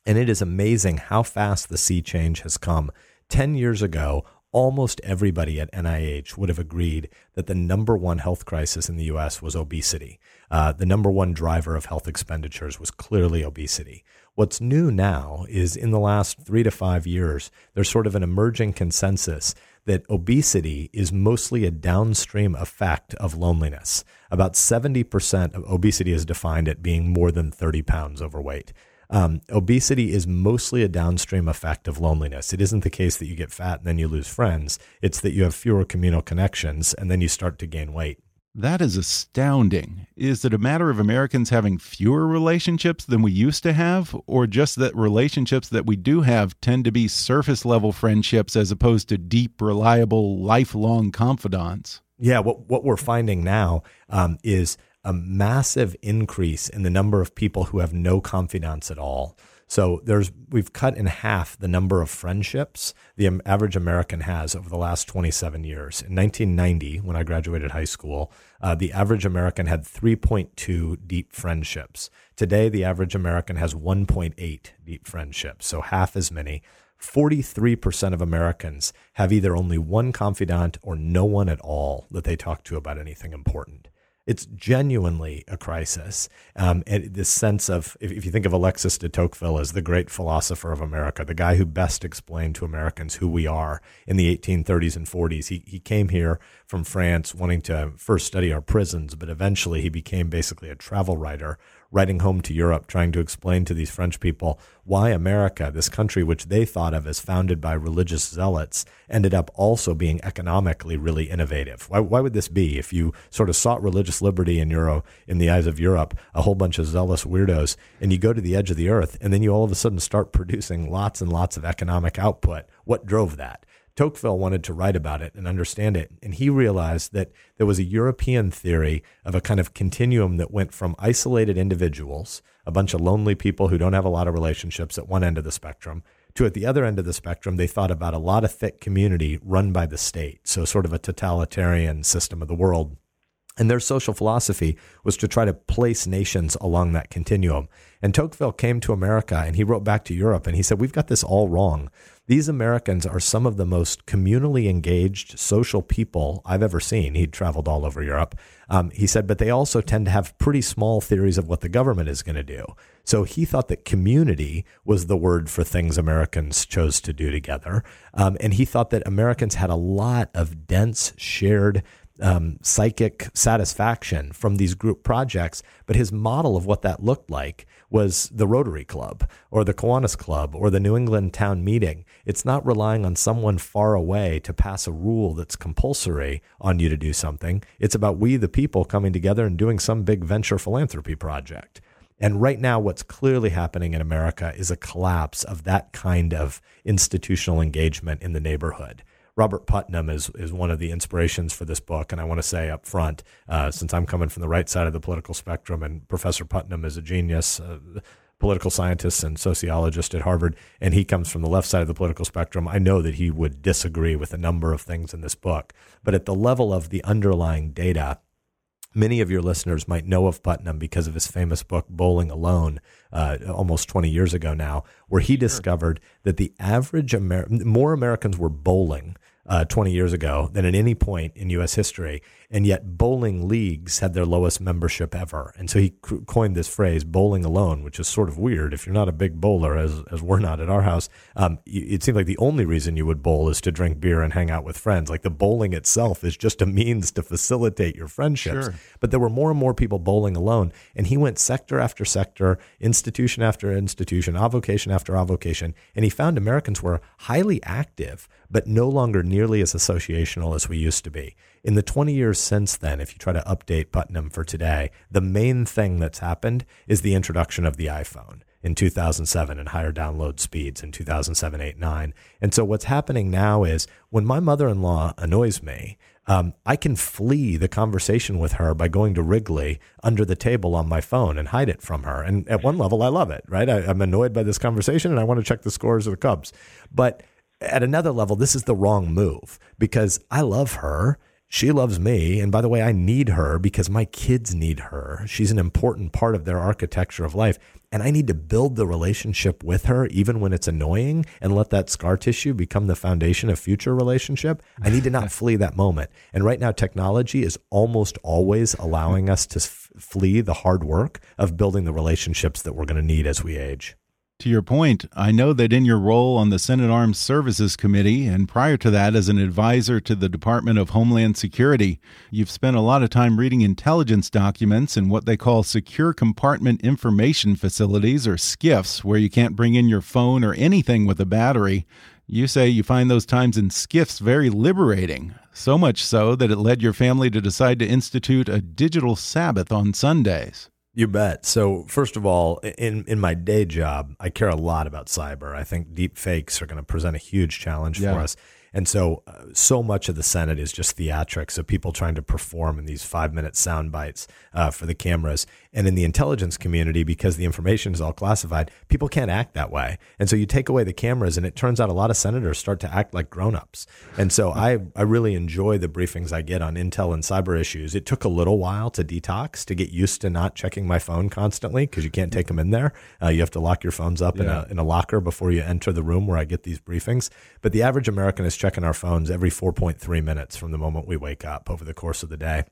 and it is amazing how fast the sea change has come. 10 years ago, almost everybody at NIH would have agreed that the number one health crisis in the US was obesity. Uh, the number one driver of health expenditures was clearly obesity. What's new now is in the last three to five years, there's sort of an emerging consensus that obesity is mostly a downstream effect of loneliness. About 70% of obesity is defined at being more than 30 pounds overweight. Um, obesity is mostly a downstream effect of loneliness. It isn't the case that you get fat and then you lose friends. It's that you have fewer communal connections and then you start to gain weight. That is astounding. Is it a matter of Americans having fewer relationships than we used to have, or just that relationships that we do have tend to be surface level friendships as opposed to deep, reliable, lifelong confidants? Yeah, what, what we're finding now um, is a massive increase in the number of people who have no confidants at all. So there's we've cut in half the number of friendships the average American has over the last 27 years. In 1990, when I graduated high school, uh, the average American had 3.2 deep friendships. Today, the average American has 1.8 deep friendships, so half as many. 43% of Americans have either only one confidant or no one at all that they talk to about anything important. It's genuinely a crisis. Um, and this sense of, if, if, you think of Alexis de Tocqueville as the great philosopher of America, the guy who best explained to Americans who we are in the 1830s and 40s, he, he came here from France wanting to first study our prisons, but eventually he became basically a travel writer writing home to Europe, trying to explain to these French people why America, this country which they thought of as founded by religious zealots, ended up also being economically really innovative. Why, why would this be? If you sort of sought religious liberty in Euro, in the eyes of Europe, a whole bunch of zealous weirdos, and you go to the edge of the earth, and then you all of a sudden start producing lots and lots of economic output. What drove that? Tocqueville wanted to write about it and understand it. And he realized that there was a European theory of a kind of continuum that went from isolated individuals, a bunch of lonely people who don't have a lot of relationships at one end of the spectrum, to at the other end of the spectrum, they thought about a lot of thick community run by the state. So, sort of a totalitarian system of the world. And their social philosophy was to try to place nations along that continuum. And Tocqueville came to America and he wrote back to Europe and he said, We've got this all wrong. These Americans are some of the most communally engaged social people I've ever seen. He'd traveled all over Europe. Um, he said, but they also tend to have pretty small theories of what the government is going to do. So he thought that community was the word for things Americans chose to do together. Um, and he thought that Americans had a lot of dense, shared um, psychic satisfaction from these group projects. But his model of what that looked like was the Rotary Club or the Kiwanis Club or the New England Town Meeting. It's not relying on someone far away to pass a rule that's compulsory on you to do something. It's about we, the people, coming together and doing some big venture philanthropy project. And right now, what's clearly happening in America is a collapse of that kind of institutional engagement in the neighborhood Robert Putnam is is one of the inspirations for this book, and I want to say up front, uh, since I'm coming from the right side of the political spectrum, and Professor Putnam is a genius. Uh, political scientist and sociologist at Harvard, and he comes from the left side of the political spectrum. I know that he would disagree with a number of things in this book, but at the level of the underlying data, Many of your listeners might know of Putnam because of his famous book, Bowling Alone, uh, almost 20 years ago now, where he discovered that the average Amer- more Americans were bowling uh, 20 years ago than at any point in U.S. history. And yet, bowling leagues had their lowest membership ever. And so he coined this phrase, bowling alone, which is sort of weird. If you're not a big bowler, as, as we're not at our house, um, it seems like the only reason you would bowl is to drink beer and hang out with friends. Like the bowling itself is just a means to facilitate your friendships. Sure. But there were more and more people bowling alone. And he went sector after sector, institution after institution, avocation after avocation. And he found Americans were highly active but no longer nearly as associational as we used to be. In the 20 years since then, if you try to update Putnam for today, the main thing that's happened is the introduction of the iPhone in 2007 and higher download speeds in 2007, 8, 9. And so what's happening now is when my mother in law annoys me, um, I can flee the conversation with her by going to Wrigley under the table on my phone and hide it from her. And at one level, I love it, right? I, I'm annoyed by this conversation and I want to check the scores of the Cubs. But at another level, this is the wrong move because I love her. She loves me. And by the way, I need her because my kids need her. She's an important part of their architecture of life. And I need to build the relationship with her, even when it's annoying, and let that scar tissue become the foundation of future relationship. I need to not flee that moment. And right now, technology is almost always allowing us to f- flee the hard work of building the relationships that we're going to need as we age. To your point, I know that in your role on the Senate Armed Services Committee, and prior to that as an advisor to the Department of Homeland Security, you've spent a lot of time reading intelligence documents in what they call secure compartment information facilities, or SCIFs, where you can't bring in your phone or anything with a battery. You say you find those times in SCIFs very liberating, so much so that it led your family to decide to institute a digital Sabbath on Sundays. You bet. So, first of all, in in my day job, I care a lot about cyber. I think deep fakes are going to present a huge challenge yeah. for us. And so, uh, so much of the Senate is just theatrics of people trying to perform in these five minute sound bites uh, for the cameras. And in the intelligence community, because the information is all classified, people can't act that way. And so you take away the cameras, and it turns out a lot of senators start to act like grown ups. And so I, I really enjoy the briefings I get on intel and cyber issues. It took a little while to detox, to get used to not checking my phone constantly because you can't take them in there. Uh, you have to lock your phones up yeah. in, a, in a locker before you enter the room where I get these briefings. But the average American is checking our phones every 4.3 minutes from the moment we wake up over the course of the day.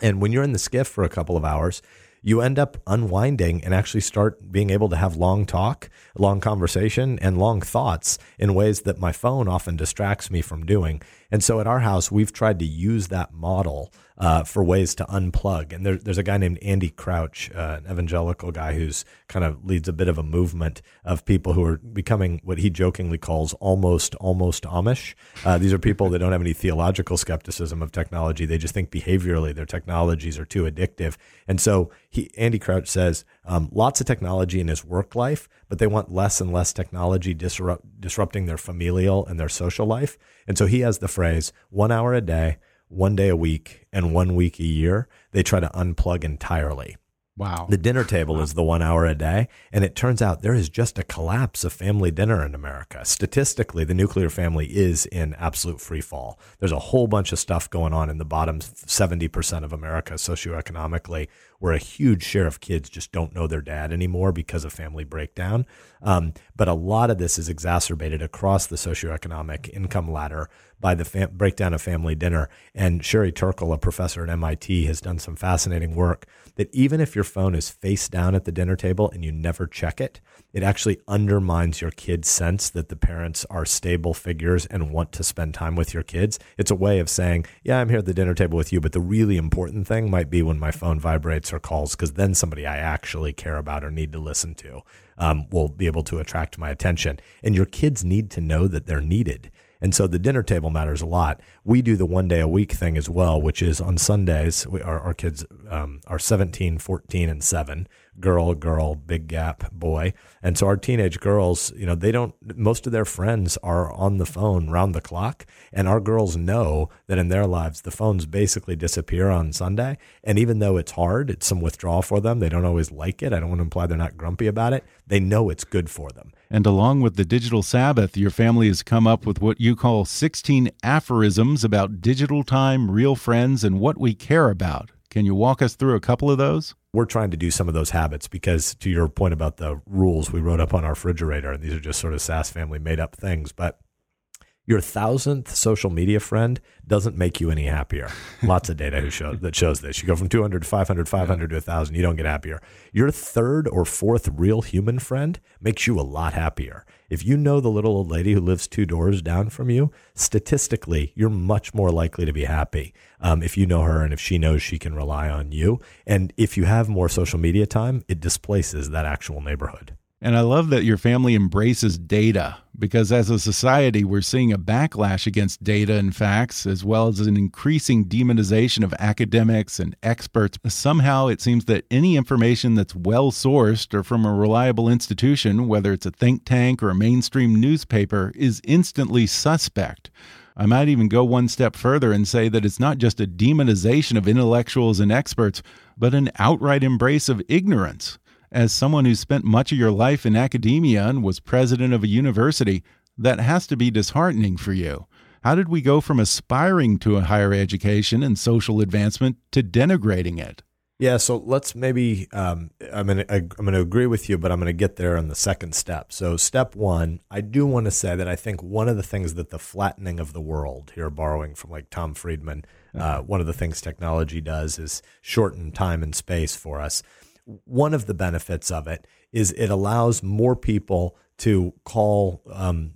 And when you're in the SCIF for a couple of hours, you end up unwinding and actually start being able to have long talk, long conversation, and long thoughts in ways that my phone often distracts me from doing. And so at our house, we've tried to use that model uh, for ways to unplug. And there, there's a guy named Andy Crouch, uh, an evangelical guy who's kind of leads a bit of a movement of people who are becoming what he jokingly calls almost almost Amish. Uh, these are people that don't have any theological skepticism of technology. They just think behaviorally their technologies are too addictive. And so he, Andy Crouch says um, lots of technology in his work life, but they want less and less technology disrupt, disrupting their familial and their social life. And so he has the phrase one hour a day one day a week and one week a year, they try to unplug entirely. Wow. The dinner table wow. is the one hour a day. And it turns out there is just a collapse of family dinner in America. Statistically, the nuclear family is in absolute free fall. There's a whole bunch of stuff going on in the bottom 70% of America socioeconomically where a huge share of kids just don't know their dad anymore because of family breakdown. Um, but a lot of this is exacerbated across the socioeconomic income ladder by the fam- breakdown of family dinner. And Sherry Turkle, a professor at MIT, has done some fascinating work that even if your phone is face down at the dinner table and you never check it, it actually undermines your kid's sense that the parents are stable figures and want to spend time with your kids. It's a way of saying, yeah, I'm here at the dinner table with you, but the really important thing might be when my phone vibrates or calls, because then somebody I actually care about or need to listen to um, will be able to attract my attention. And your kids need to know that they're needed. And so the dinner table matters a lot. We do the one day a week thing as well, which is on Sundays, we, our, our kids um, are 17, 14, and 7 girl, girl, big gap, boy. And so our teenage girls, you know, they don't, most of their friends are on the phone round the clock. And our girls know that in their lives, the phones basically disappear on Sunday. And even though it's hard, it's some withdrawal for them. They don't always like it. I don't want to imply they're not grumpy about it. They know it's good for them. And along with the digital Sabbath, your family has come up with what you call 16 aphorisms about digital time, real friends, and what we care about. Can you walk us through a couple of those? We're trying to do some of those habits because, to your point about the rules we wrote up on our refrigerator, and these are just sort of Sasse family made up things, but your thousandth social media friend doesn't make you any happier. Lots of data who show, that shows this. You go from 200 to 500, 500 to 1,000, you don't get happier. Your third or fourth real human friend makes you a lot happier. If you know the little old lady who lives two doors down from you, statistically, you're much more likely to be happy um, if you know her and if she knows she can rely on you. And if you have more social media time, it displaces that actual neighborhood. And I love that your family embraces data because as a society, we're seeing a backlash against data and facts, as well as an increasing demonization of academics and experts. Somehow it seems that any information that's well sourced or from a reliable institution, whether it's a think tank or a mainstream newspaper, is instantly suspect. I might even go one step further and say that it's not just a demonization of intellectuals and experts, but an outright embrace of ignorance. As someone who spent much of your life in academia and was president of a university, that has to be disheartening for you. How did we go from aspiring to a higher education and social advancement to denigrating it? Yeah, so let's maybe um, I'm gonna I'm gonna agree with you, but I'm gonna get there on the second step. So step one, I do want to say that I think one of the things that the flattening of the world here, borrowing from like Tom Friedman, uh, one of the things technology does is shorten time and space for us one of the benefits of it is it allows more people to call um,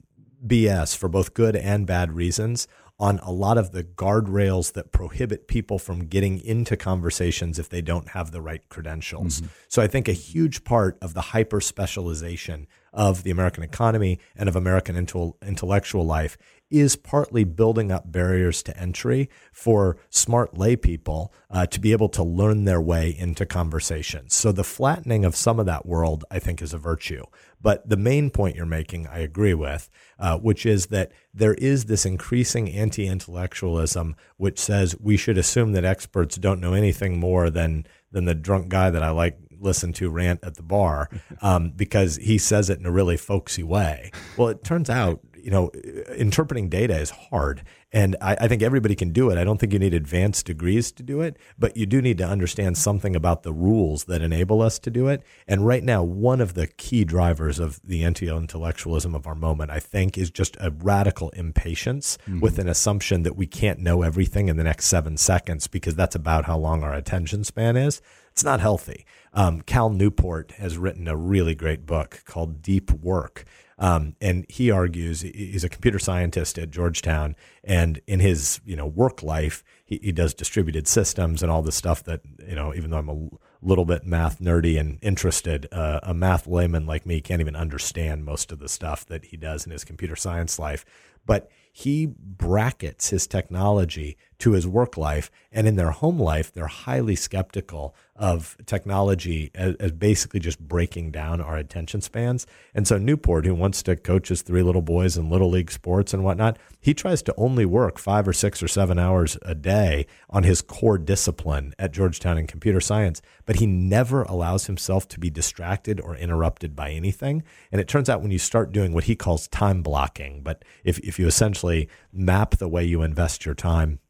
BS for both good and bad reasons on a lot of the guardrails that prohibit people from getting into conversations if they don't have the right credentials. Mm-hmm. So I think a huge part of the hyper specialization of the American economy and of American intellectual life is partly building up barriers to entry for smart lay people uh, to be able to learn their way into conversations. So the flattening of some of that world, I think, is a virtue. But the main point you're making, I agree with, uh, which is that there is this increasing anti intellectualism which says we should assume that experts don't know anything more than, than the drunk guy that I like listen to rant at the bar um, because he says it in a really folksy way. Well, it turns out you know, interpreting data is hard. And I, I, think everybody can do it. I don't think you need advanced degrees to do it, but you do need to understand something about the rules that enable us to do it. And right now, one of the key drivers of the anti intellectualism of our moment, I think, is just a radical impatience mm-hmm. with an assumption that we can't know everything in the next seven seconds because that's about how long our attention span is. It's not healthy. Um, Cal Newport has written a really great book called Deep Work um, and he argues he's a computer scientist at Georgetown, and in his you know work life, he, he does distributed systems and all the stuff that you know. Even though I'm a little bit math nerdy and interested, uh, a math layman like me can't even understand most of the stuff that he does in his computer science life. But he brackets his technology to his work life. And in their home life, they're highly skeptical of technology as, as, basically just breaking down our attention spans. And so Newport, who wants to coach his three little boys in little league sports and whatnot, he tries to only work five or six or seven hours a day on his core discipline at Georgetown in computer science, but he never allows himself to be distracted or interrupted by anything. And it turns out when you start doing what he calls time blocking, but if, if you essentially map the way you invest your time,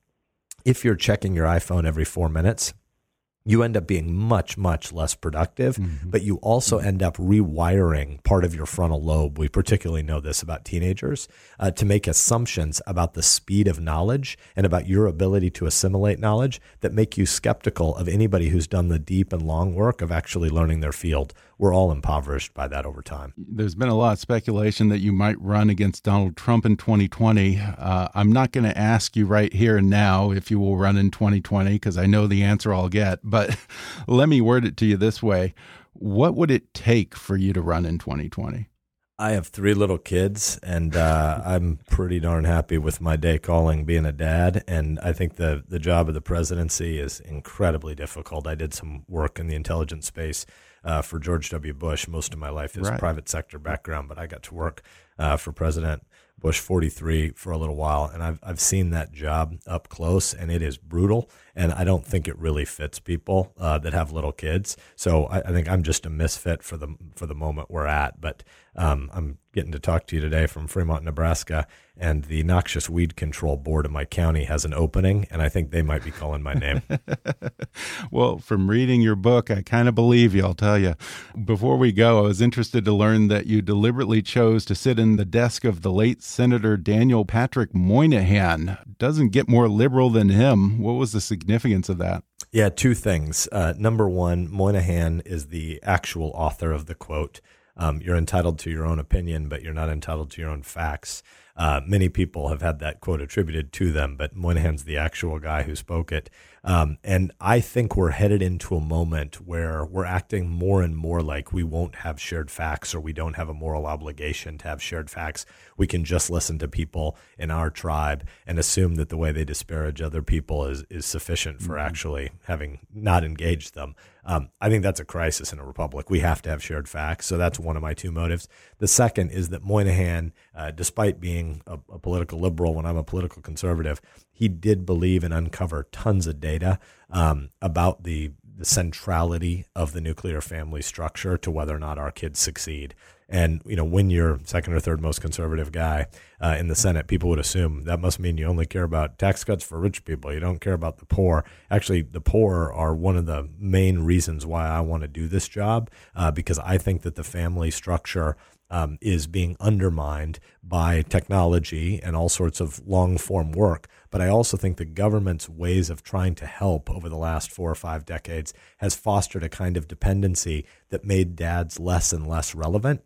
if you're checking your iPhone every four minutes, you end up being much, much less productive, mm-hmm. but you also end up rewiring part of your frontal lobe. We particularly know this about teenagers uh, to make assumptions about the speed of knowledge and about your ability to assimilate knowledge that make you skeptical of anybody who's done the deep and long work of actually learning their field we're all impoverished by that over time. There's been a lot of speculation that you might run against Donald Trump in 2020. Uh, I'm not going to ask you right here and now if you will run in 2020 because I know the answer I'll get. But let me word it to you this way What would it take for you to run in 2020? I have three little kids, and uh, I'm pretty darn happy with my day calling being a dad. And I think the the job of the presidency is incredibly difficult. I did some work in the intelligence space uh, for George W. Bush. Most of my life is Right. private sector background, but I got to work uh, for President Bush 43 for a little while, and I've I've seen that job up close, and it is brutal. And I don't think it really fits people uh, that have little kids. So I, I think I'm just a misfit for the for the moment we're at. But um, I'm getting to talk to you today from Fremont, Nebraska, and the Noxious Weed Control Board of my county has an opening, and I think they might be calling my name. Well, from reading your book, I kind of believe you, I'll tell you. Before we go, I was interested to learn that you deliberately chose to sit in the desk of the late Senator Daniel Patrick Moynihan. Doesn't get more liberal than him. What was the significance of that? Yeah, two things. Uh, number one, Moynihan is the actual author of the quote. Um, you're entitled to your own opinion, but you're not entitled to your own facts. Uh, many people have had that quote attributed to them, but Moynihan's the actual guy who spoke it. Um, and I think we're headed into a moment where we're acting more and more like we won't have shared facts or we don't have a moral obligation to have shared facts. We can just listen to people in our tribe and assume that the way they disparage other people is, is sufficient for actually having not engaged them. Um, I think that's a crisis in a republic. We have to have shared facts. So that's one of my two motives. The second is that Moynihan, uh, despite being a, a political liberal when I'm a political conservative, he did believe and uncover tons of data um, about the the centrality of the nuclear family structure to whether or not our kids succeed. And you know, when you're second or third most conservative guy uh, in the Senate, people would assume that must mean you only care about tax cuts for rich people. You don't care about the poor. Actually, the poor are one of the main reasons why I want to do this job uh, because I think that the family structure um, is being undermined by technology and all sorts of long form work. But I also think the government's ways of trying to help over the last four or five decades has fostered a kind of dependency that made dads less and less relevant.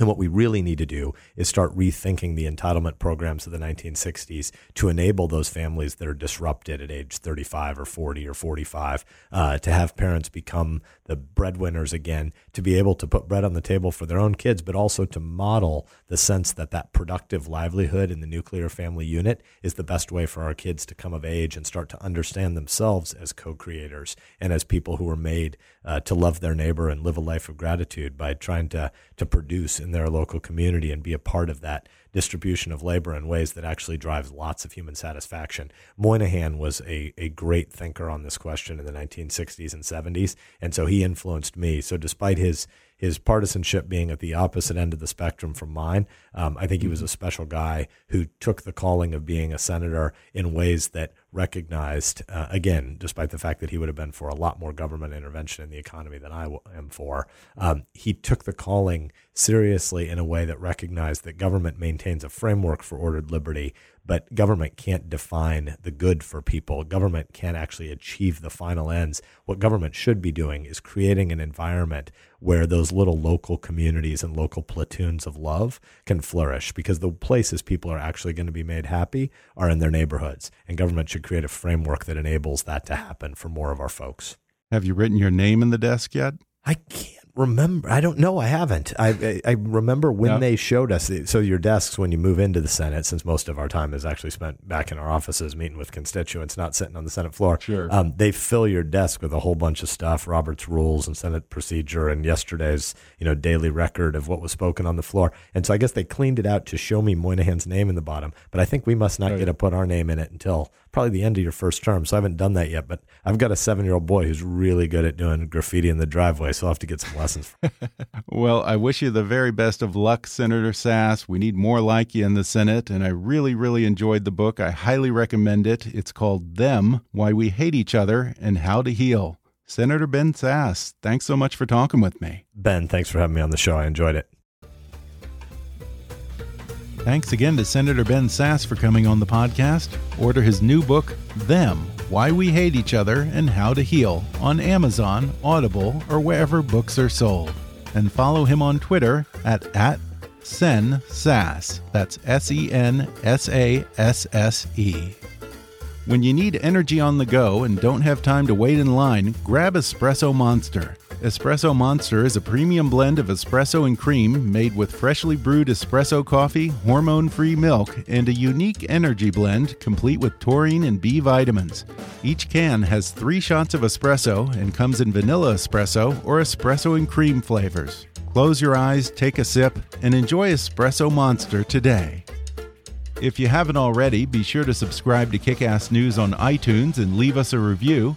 And what we really need to do is start rethinking the entitlement programs of the 1960s to enable those families that are disrupted at age 35 or 40 or 45 uh, to have parents become the breadwinners again, to be able to put bread on the table for their own kids, but also to model the sense that that productive livelihood in the nuclear family unit is the best way for our kids to come of age and start to understand themselves as co-creators and as people who were made uh, to love their neighbor and live a life of gratitude by trying to to produce in their local community and be a part of that distribution of labor in ways that actually drives lots of human satisfaction. Moynihan was a, a great thinker on this question in the 1960s and 70s, and so he influenced me. So despite his his partisanship being at the opposite end of the spectrum from mine, um, I think he was a special guy who took the calling of being a senator in ways that recognized, uh, again, despite the fact that he would have been for a lot more government intervention in the economy than I am for, um, he took the calling seriously in a way that recognized that government maintains a framework for ordered liberty, but government can't define the good for people. Government can't actually achieve the final ends. What government should be doing is creating an environment where those little local communities and local platoons of love can flourish because the places people are actually going to be made happy are in their neighborhoods. And government should create a framework that enables that to happen for more of our folks. Have you written your name in the desk yet? I can't remember. I don't know. I haven't. I I, I remember when they showed us. So your desks when you move into the Senate, since most of our time is actually spent back in our offices meeting with constituents, not sitting on the Senate floor. Sure. Um, they fill your desk with a whole bunch of stuff, Robert's rules and Senate procedure, and yesterday's you know daily record of what was spoken on the floor. And so I guess they cleaned it out to show me Moynihan's name in the bottom. But I think we must not Oh, get to put our name in it until probably the end of your first term. So I haven't done that yet. But I've got a seven year old boy who's really good at doing graffiti in the driveway, so I'll have to get some lessons. Well, I wish you the very best of luck, Senator Sasse. We need more like you in the Senate, and I really, really enjoyed the book. I highly recommend it. It's called Them Why We Hate Each Other and How to Heal. Senator Ben Sasse, thanks so much for talking with me. Ben, thanks for having me on the show. I enjoyed it. Thanks again to Senator Ben Sasse for coming on the podcast. Order his new book, Them Why We Hate Each Other and How to Heal, on Amazon, Audible, or wherever books are sold. And follow him on Twitter at, at Sen Sasse. That's S E N S A S S E. When you need energy on the go and don't have time to wait in line, grab Espresso Monster. Espresso Monster is a premium blend of espresso and cream made with freshly brewed espresso coffee, hormone free milk, and a unique energy blend complete with taurine and B vitamins. Each can has three shots of espresso and comes in vanilla espresso or espresso and cream flavors. Close your eyes, take a sip, and enjoy Espresso Monster today. If you haven't already, be sure to subscribe to Kickass News on iTunes and leave us a review.